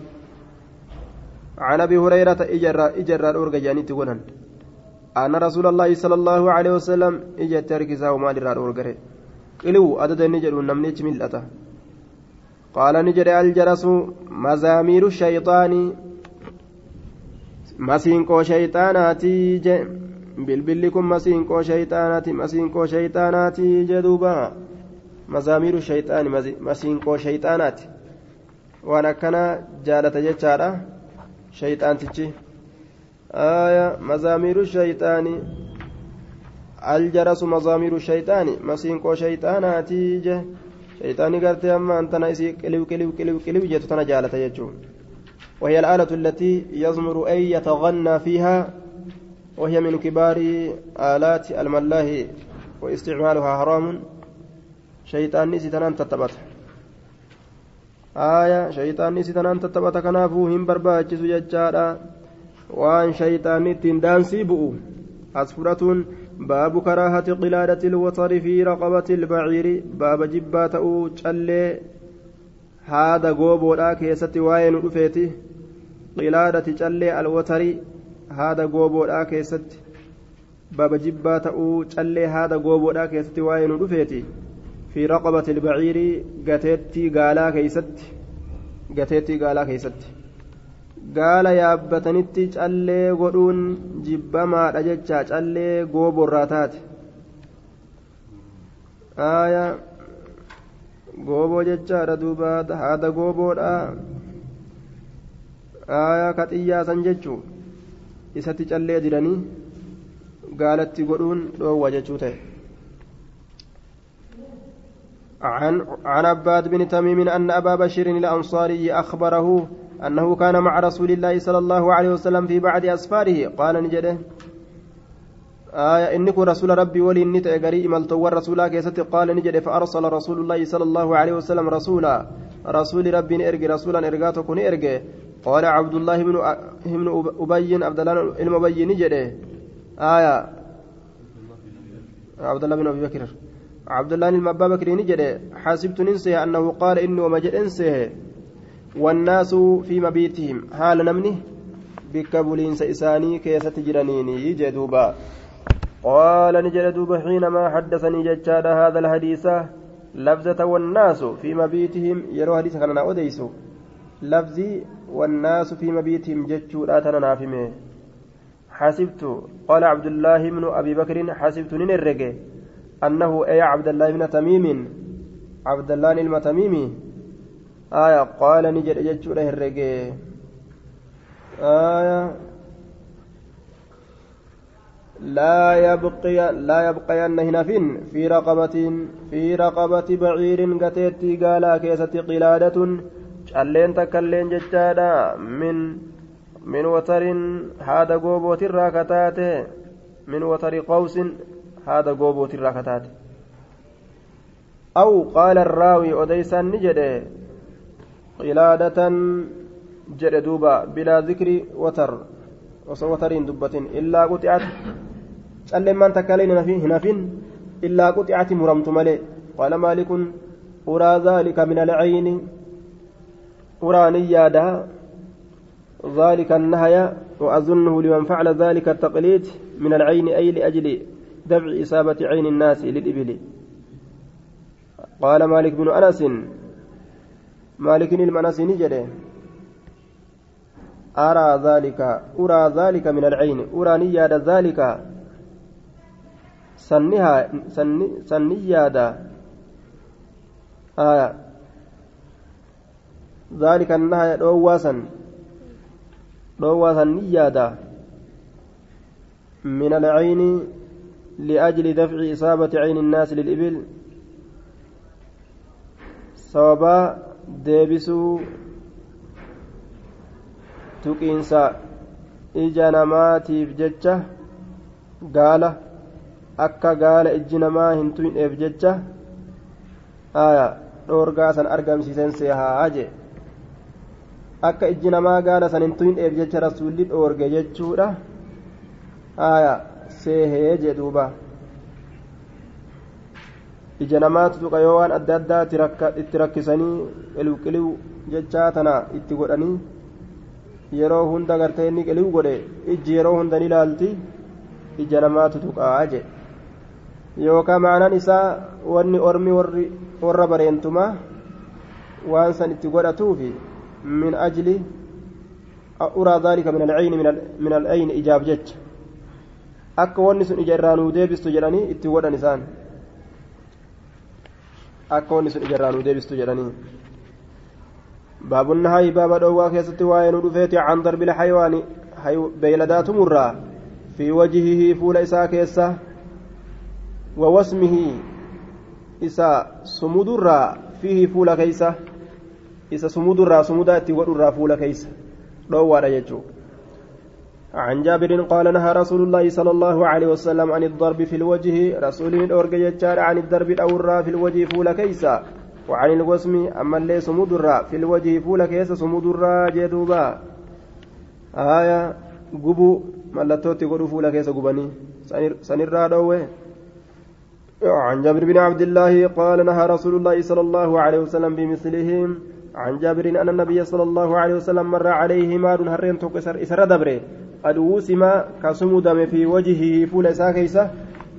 عن ابي هريره اجر اجر اورغا جانيتي ونن ان رسول الله صلى الله عليه وسلم تركزا وما درا اورغره qiliwu adada inni jedhu namni ichi mil'ata qaala ni jedhe aljarasu mazaamiiru shayxaanii masiinqoo shayxaanaatii je bilbilli kun masiinqoo shayxaanaati masiinqoo shayxaanaatii jedhuuba mazaamiiru shayxaani masiinqoo shayxaanaati waan akkana jaalata jechaadha shayxaantichi mazaamiiru shayxaanii الجرس مزامير الشيطان. masiinqoo shayxaanaati je. shayxaanni gartee أما أنت نايسي qiluu qiluu qiluu qiluu jettu tan jaalata وهي الآلة التي يزمر أي يتغنى فيها. وهي من كبار آلات الملاهي. واستعمالها حرام. شيطان نسي تنان تتبت. آية شيطان نسي تنان تتبت. كنافو برباجس ججارا وان شيطان تندانسي بؤو أسفرة باب كراهة قلادة الوتر في رقبة البعير باب جبات أو تشلي هذا غوبودا كيستي واين رفيتي. قلادة تشلي الوتر هذا غوبودا كيستي. باب جبات أو تشلي هذا غوبودا كيستي واين رفيتي. في رقبة البعير قتيتي قالا كيستي. قتيتي قالا كيستي. Gaala yaabbatanitti callee godhuun jibbamaadha jecha callee gooborraa taate aayaa gooboo jechaadha duuba haada gooboodha aayaa ka xiyyaasan jechuu isatti callee didanii gaalatti godhuun dhoowwa jechuu ta'e عن عن عباد بن تميم أن أبا بشير الأنصاري أخبره أنه كان مع رسول الله صلى الله عليه وسلم في بعض أسفاره. قال نجده آية إنك رسول ربي ولي النت أجري إملتو الرسول كيست قال نجده فأرسل رسول الله صلى الله عليه وسلم رسولا. رسول ربي إرجي رسولا إرجاته كن إرجي قال عبد الله بن بن أبي عبد الله المبي نجده. آية. عبد الله بن أبي بكر. عبد الله بن أبي بكر نجده. حسبت ننسيه أنه قال إني ومجد إنسيه والناس في مبيتهم. حال نمني بك بولينس إساني كيست جرانيني. جدوبا قال نجد دوبا حينما حدثني ججاد هذا الحديث لفظة والناس في مبيتهم. يرو حديث كان أوديسو. لفظي والناس في مبيتهم ججو لا تنافمه حسبت. قال عبد الله بن أبي بكر حسبت ننرجه. أنه أي عبد الله بن تميم. عبد الله المتميمي آية قال نجد جتشورة هرقي آية لا يبقي لا يبقين هنفين في رقبة في رقبة بعير قتيتي قالا كيسة قلادة calleen takkailleen jechaadha min min watarin haada goobootirraa kataate min watari qawsin haada goobootirraa kataate aw qaala arraawi odeysaan ni jedhe قلادة دوبا بلا ذكر وتر وصو وترين دبة إلا قطعت من تكالين هنفين إلا قطعت مرمت ملي قال مالك أرى ذلك من العين أرى نيادا ذلك النهي وأظنه لمن فعل ذلك التقليد من العين أي لأجل دفع إصابة عين الناس للإبل قال مالك بن أنس maalikin ilma anasii jedhe أرى ذلك أرى ذلك من العين. أرى نياد ذلك. سنها سن سنيادا آية ذلك النهي دواسا. دواسا نيادا من العين لأجل دفع إصابة عين الناس للإبل. sababaa deebisuu tuqiinsa ija namaatiif jecha gaala akka gaala ijji namaa hin tuyneef jecha dhoorgaa san argamsiisen seehaa jee. Akka ijji namaa gaala san hin tuyneef jecha rasuulli dhoorge jechuudha. Seehee jee duuba ija namaatu tuqa yoo waan adda addaa itti rakkisanii qiliw jechaa tana itti godhanii yeroo hunda gartee inni qiliw godhe ijji yeroo hunda ni ilaalti ija namaatu tuqaa jedhe yookaan ma'anaan isaa wanni ormi warra bareentumaa waan san itti godhatuufi min ajli uraa dhaalika min alcayni min alcayni ijaab jecha. Akka wanni sun ija irraa nuu deebistu jedhanii itti godhan isaan akka wanni sun ija irraa nuu deebistu jedhanii. Baabun nahayi baaba dhoowwaa keessatti waa'ee nu dhufeeti can darbil hayawaani beeyladaatumurraa fi wajihihi fuula isaa keessa wa wasmihi isa sumudurraa fiihi fuula keeysa isa sumudurraa sumudaa itti godhurraa fuula keeysa dhoowwaadha jechuudha عن جابر قال نهى رسول الله صلى الله عليه وسلم عن الضرب في الوجه. رسول أورج يجار عن الضرب الأورى في الوجه فول كيسا وعن الوسم أما اللي سمودرا في الوجه فول كيسا سمودرا جدوبا. آية قبو ملتوتي قدو فول كيسا قبني. سنرا دوه عن جابر بن عبد الله قال نهى رسول الله صلى الله عليه وسلم بمثلهم. عن جابر أن النبي صلى الله عليه وسلم مر عليه مار هرين توكسر إسر دبره. قد وسم كسمدم في وجهه فول ساكيسة.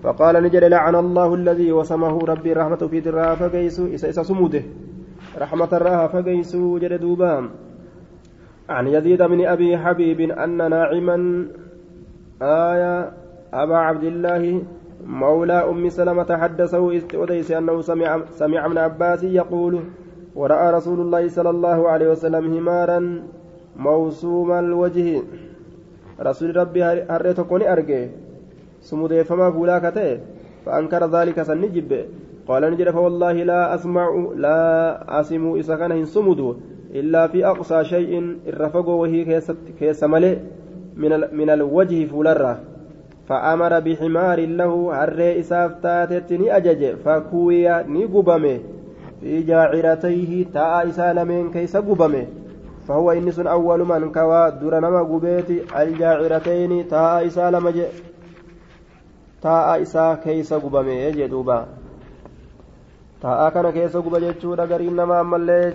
فقال نجد لعن الله الذي وسمه ربي رحمة في درها فقيس إسا إسا سموده. رحمة الراها فقيس جد دوبام. عن يزيد من أبي حبيب أن ناعما آية أبا عبد الله مولى أم سلمة حدثه أديس أنه سمع, سمع من عباس يقول ورأى رسول الله صلى الله عليه وسلم همارا موسوم الوجه. رسول ربي هرئ تكوني أرجع. سمودي فما فولا كته فأنكر ذلك سنجب. قال نجد فوالله لا أسمع لا أسمع إذا كان سمودو إلا في أقصى شيء الرفق وهي كيس من, من الوجه فولرة. فأمر بحمار له هرئ إسافتاتتني أجج فكوي نقبمه في جاعرتيه تاء إسالمين كيس قبمه. فهو إني سن أول من كوا دور نما قبيت الجاعرتين تاء إسا لما جئ تاء إسا كيس قبمي يجي دوبا. تاء كان كيس قبا جتشورا قرين نما أمالي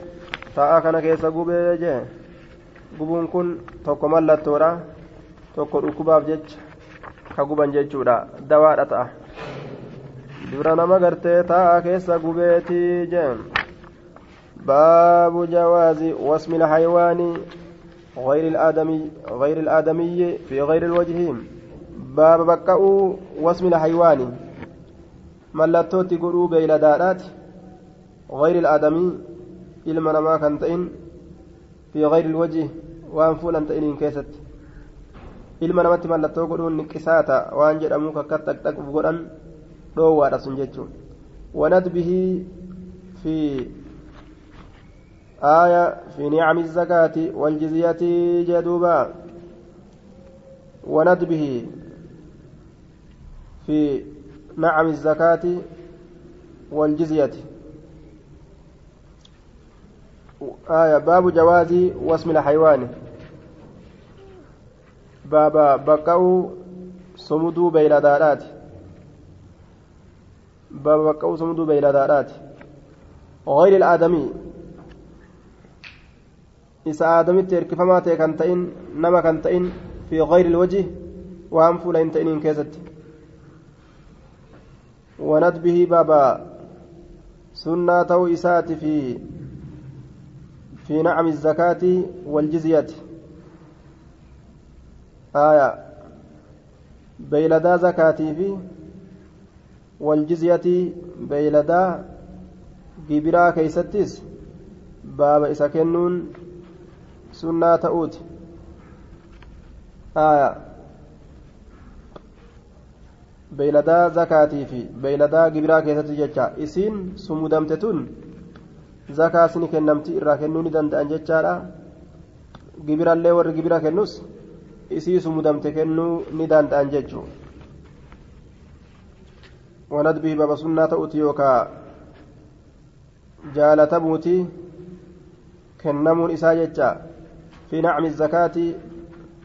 تاء كان كيس قبي يجي gubuun kun tokko mallattoodha tokko dhukkubaaf jecha ka guban jechuudha dawaadha ta'a dura nama gartee taa'a keessa gubeetii jeen باب جواز واسم الحيوان غير الآدمي غير الآدمي في غير الوجه باب بكأو واسم الحيوان ملتوتي قلوب بيلدارات غير الآدمي إلما نما كنتين في غير الوجه وان فولا تئنين كيست ilma namatti mallattoo godhuun niqisaata waan jedhamu kakka taqxaquuf godhan dhoowwaadha sun jechuun wanadbihi fi آية في نعم الزكاة والجزية جدوبا وندبه في نعم الزكاة والجزية آية باب جواز واسم الحيوان باب بقوا صمدوا بين دارات باب بقوا صمدوا بين دارات غير الآدمي hirkifamaa ta'e kan ta'in nama kan ta'in fi gayri ilwaji waan fuula hin ta'iniin keessatti wanadbihi baaba sunnaa ta'uu isaati fi في نعم الزكاة والجزية آية بيلدا زكاتي في waljizyatii beeyladaa gibiraa keeysattis baaba isa kennuun sunnaa ta'uuti. Beeyladaa zakaatii fi beeyladaa gibiraa keessatti jecha isiin sumudamte tun zakaa isini kennamti irraa kennuu ni danda'an jechaadha. Gibirallee warri gibira kennus isii sumudamte kennuu ni danda'an jechuudha. Jechuu wanadbii baba sunnaa ta'uti yookaa jaalatamuuti kennamuun isaa jecha fi nacmi zakaati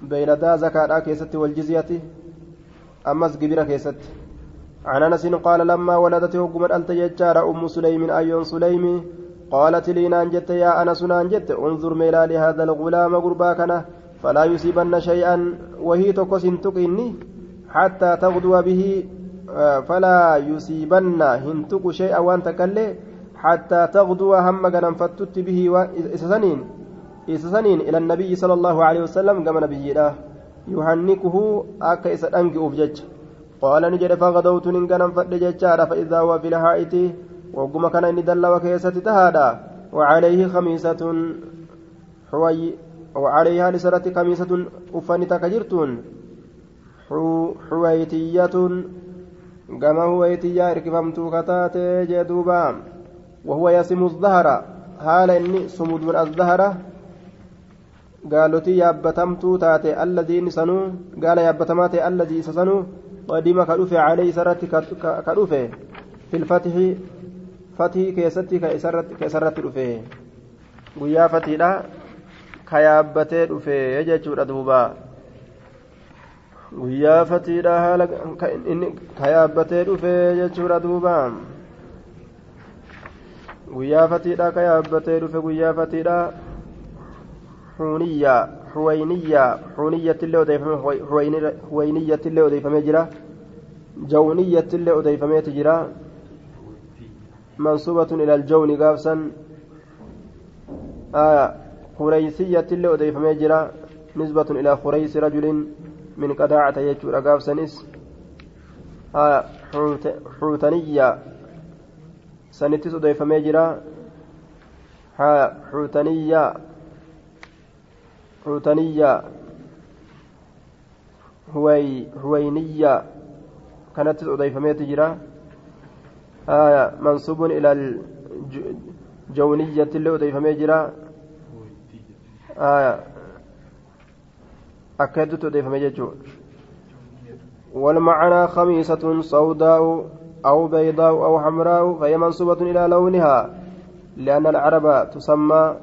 beeyladaa zakaadhaa keessatti waljizyati أمس جبيرة كيست. عن أنس قال لما ولدت وقمت أنت يجار أم سليم أيون سليم قالت لي نانجت يا أنس نانجت انظر ميلا لهذا الغلام قرباكنا فلا يصيبن شيئا وهي تقص تقني حتى تغدو به فلا يصيبن هنتق شيئا وأنت كله حتى تغدو هم غنم فتت به إسسنين إسسنين إلى النبي صلى الله عليه وسلم كما نبي الله يهنكه أكا إسا أنكئوف جج. قال نجد فغدوت ننقنا فد ججارا فإذا هو في الحائط وقم كان إني دل وكيسة تهادا. وعليه خميسة حوي وعليها لسرة خميسة أفني تكجرتون حويتية كما هويتية ركبمت كتات جدوبا وهو يسم الظهر حال إني سمود من الظهره gaalotii yaabbatamtuu taate alladiin sanuu gaala yaabbatamaa ta'e alladii isa sanuu qadima ka dhufe calee isarratti ka dhufe filfatixi fatii keessatti ka isarratti dhufe guyyaa fatiidha ka yaabbatee dhufe jechuudha duuba guyyaa fatiidha haala ka yaabbatee dhufe jechuudha duuba. Guyyaa fatiidha ka yaabbatee dhufe guyyaa fatiidha حونية حوينية حونية اللي أضيفمه حوينية اللي أضيفمه جرا جونية اللي أضيفمه تجرا منصوبة إلى الجون قابسا آية خريسية اللي أضيفمه من قداعة يجور قابسا نس آية حوتنية. سنتس أضيفمه جرا حوتنية. حوتنية. هوي هوينية. كانت أضيفمية تجرى آية منصوب إلى الجونية اللي أضيفمية جرى آية أكدت أضيفمية جو والمعنى خميسة سوداء أو بيضاء أو حمراء فهي منصوبة إلى لونها لأن العرب تسمى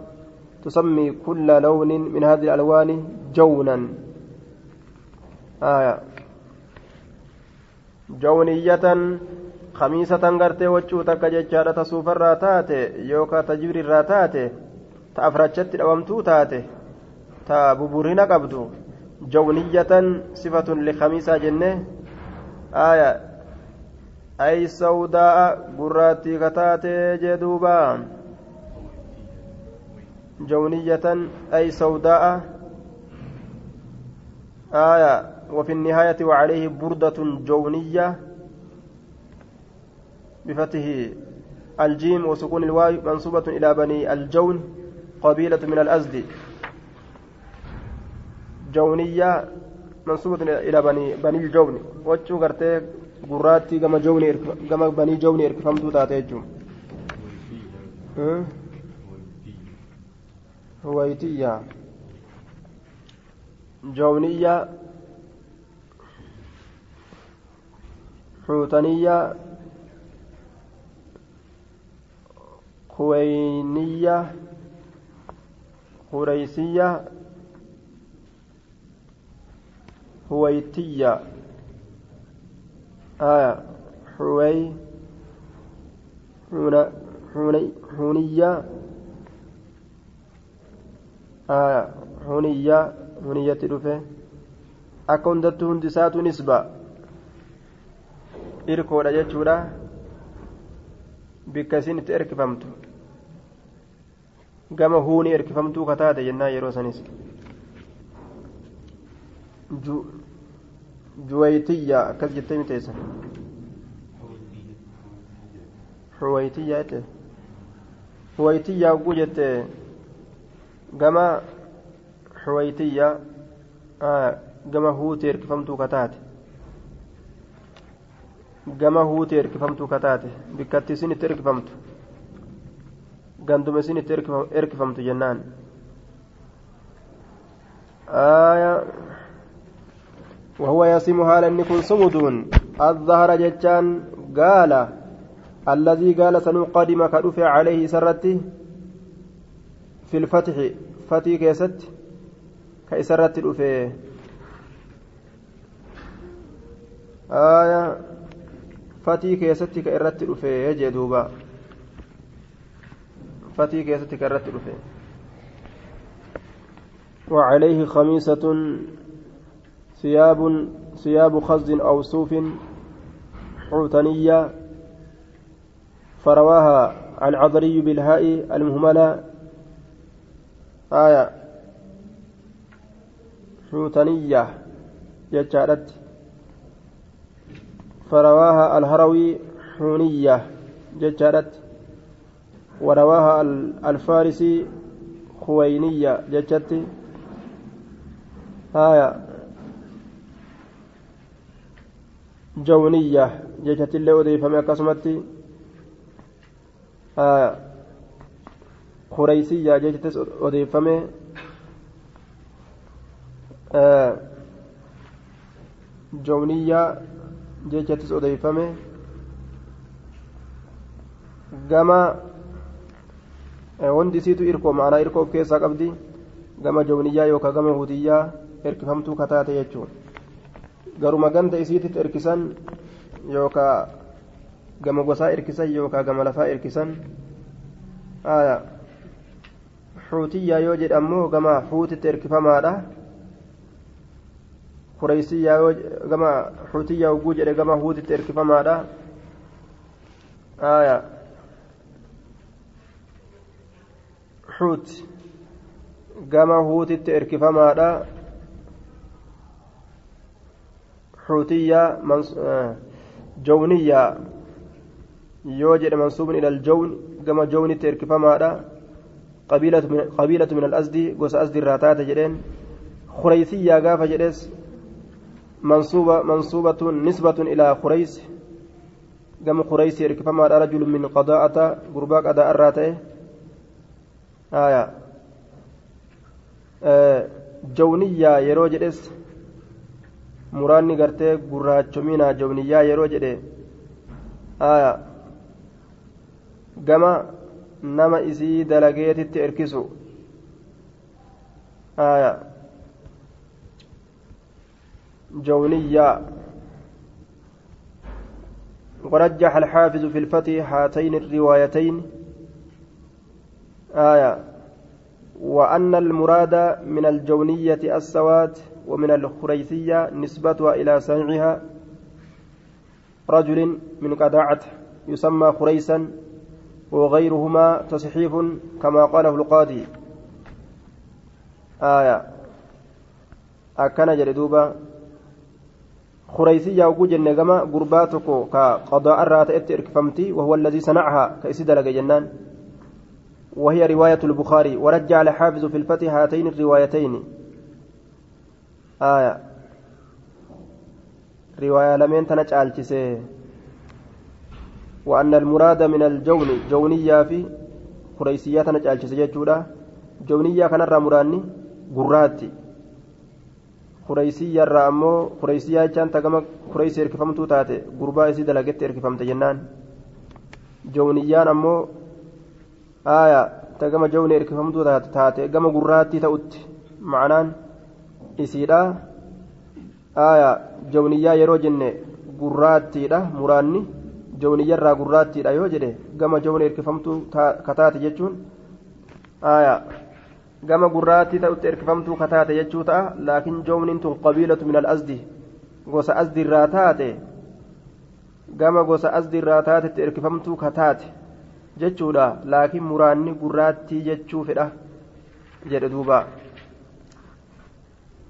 تسمي كل لون من هذه الألوان جونا آية جونية خميسة غرتي وجو تكا ججارة تصوف الراتات يوكا تجبر الراتات تأفرجت الأوامتو تاتي تاببورين قبدو جونية صفة لخميسة جنة. آية. أي سوداء قراتي كتاتي جدوبا. جونية. أي سوداء. آية. وفي النهاية وعليه بردة جونية. بفتح الجيم وسكون الواو منصوبة إلى بني الجون قبيلة من الأزد جونية منصوبة إلى بني بني الجون وجو غرتي غراتي كما جوني كما بني جوني فهمتوا تاتي أه؟ هويتية. جونية. حوتنية. خوينية. خريسية. هويتية آية حوي حوني حونية huniyyaa huniyyatti dhufe akka hundattuu hundi isaatu nisba irkoodha jechuudha bikka isin itti erkifamtu gama huuni erkifamtuu kataate jennaa yeroo sanis juwaytiyya akkas jettee miteessa xuwaytiyya jette xuwaytiyya hogguu jette gama xuwaytiyya gama huuti erkifamtuu kataate gama huuti erkifamtuu kataate bikkatti isin itti erkifamtu ganduma isin itti erkifamtu jennaan آية وهو يسم حال أن يكون صمد الظهر جتان قال الذي قال سنقدم كدفع عليه سرته في الفتح. فتي كيست؟ كيسرت الأفيه آية فتي كيست كإرت الأفيه جدوبا فتي كيست كإرت الأفيه وعليه خميسة ثياب ثياب خز أو صوف حوتنية فرواها العذري بالهاء المهملة. آية حوتنية جتشارت فرواها الهروي حونية جتشارت ورواها الفارسي خوينية جتشت آية جونية جتشت اللي أضيفم أكسمتي آية خريسية جتشت أضيفم آه جونية جتشت أضيفم gama wanti isiitu irkoo ma'anaa irkoo of keessaa qabdi gama jowniyyaa yookaan gama hudiyyaa erkifamtuu kataate jechuun garuma ganda isiititti erkisan yookaan gama gosaa erkisan yookaan gama lafaa erkisan xuutiyyaa yoo jedhamu gama xuutitti erkifamaadha kureessiyyaa yoo gama xuutiyyaa hogguu jedhe gama huutitti erkifamaadha xuut gama huutitti erkifamaadha xuutiyyaa jowniyyaa yoo jedhe mansuubun ila aljown gama jownitti erkifamaadha qabiilatu min alasdi gosa asdi irraa taate jedheen kureysiyyaa gaafa jedhes mansuubatun nisbatun ilaa kureys gama kureysi erkifamaadha rajulun min qadaa'ata gurbaa qadaa irraa ta'e aya jawniyyaa yeroo jedhes muraanni gartee gurraachominaa jawniyyaa yeroo jedhe aya gama nama isii dalageetitti erkisu aya jawniyyaa ورجح الحافظ في الفتح هاتين الروايتين آية وأن المراد من الجونية السواد ومن الخريثية نسبتها إلى سمعها رجل من قداعة يسمى خريسا وغيرهما تصحيف كما قاله القاضي. آية. أكن جلدوبا خريسية وجوجن نجمة قرباتك كقضاء الرات إركفمتي وهو الذي صنعها كإسد لك جنان. وهي رواية البخاري ورجع الحافظ في الفتح هاتين الروايتين. آية. رواية لمن تنجعل وأن المراد من الجون جونية في قريسية تنجعل جيجودا جونية كان مراني قراتي قريسية الرامو قريسية جان تقام قريسي اركفمتو تاتي. قربا إسي دلقت اركفمت جنان. جونيان أمو aayaa ta gama jawni erkifamtuu taate gama gurraattii ta'utti. Ma'anaan isiidha. Aayaa jawniyyaa yeroo jenne gurraattiidha. Muraanni jawniyyarraa gurraattiidha yoo jedhe gama jawni erkifamtuu kataate jechuun. Aayaa gama gurraattii ta'utti erkifamtuu kataate jechuu ta'a. Laakiin jawniin tun qabiilatu min al-asdi gosa asdiirraa taate. Gama gosa asdiirraa taatetti erkifamtuu kataate jechuudha laakiin muraanni gurraattii jechuu fedha jedhe duuba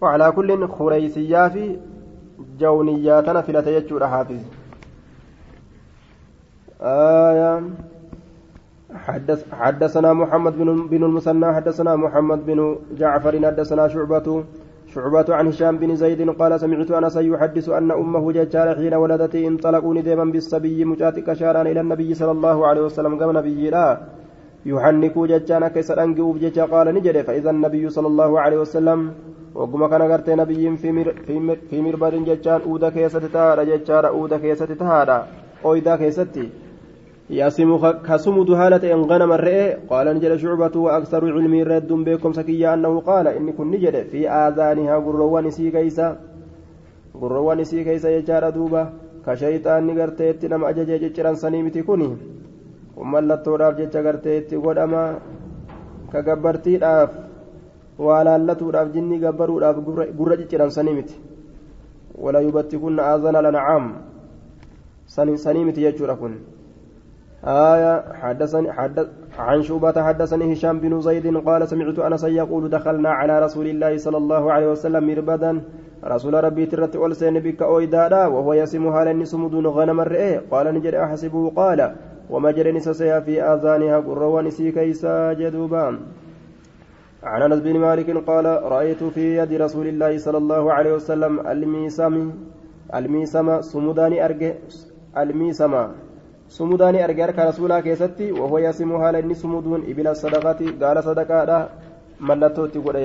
وعلى كل خريسيا في جونياتنا في لتيجور حافظ آية حدث حدثنا محمد بن بن المثنى حدثنا محمد بن جعفر حدثنا شعبة شعبة عن هشام بن زيد قال سمعت أنس يحدث أن أمه ججال حين ولدت انطلقوا ندما بالصبي مجاتك شارا إلى النبي صلى الله عليه وسلم قام نبي لا يحنكوا ججانا كيسر أنقوا بججا قال نجد فإذا النبي صلى الله عليه وسلم وقم كان قرت نبي في مر في مر في مربد ججان أودا كيست تهادا ججارا أودا كيست تهادا أويدا كيستي ياسم كسمد هالة إن غنم الرئي قال نجد شعبة وأكثر علمي رد بكم سكيا أنه قال إني كن نجد في آذانها قروان سي كيسا قروان سي كيسا يجار دوبا كشيطان نقرتيت نما أجج ججران سنيمتي كوني ومالتودhaaf jecha gartee itti godhama ka gabbartiidhaaf waa laallatuudhaaf jinni gabbaruudhaaf gurra cicciransanii miti wala yubattikunna aazana lancaam sanii miti jechuudha kun آية حدثني حدث عن شوبة حدثني هشام بن زيد قال سمعت أنس يقول دخلنا على رسول الله صلى الله عليه وسلم مربدا. رسول ربي ترت ألسين بك أويدادا وهو يسمها لأني سمدون غنم الرئي. قال نجري أحسبه قال وما جرني سسيا في آذانها قروان سي كيسا جدوبان عن أنس بن مالك قال رأيت في يد رسول الله صلى الله عليه وسلم الميسم الميسم سمداني ارجع الميسم سمداني ارجع ارك رسولا كيستي وهو يسمها لاني سمدون ابن الصدقه قال صدقه ملتوتي قد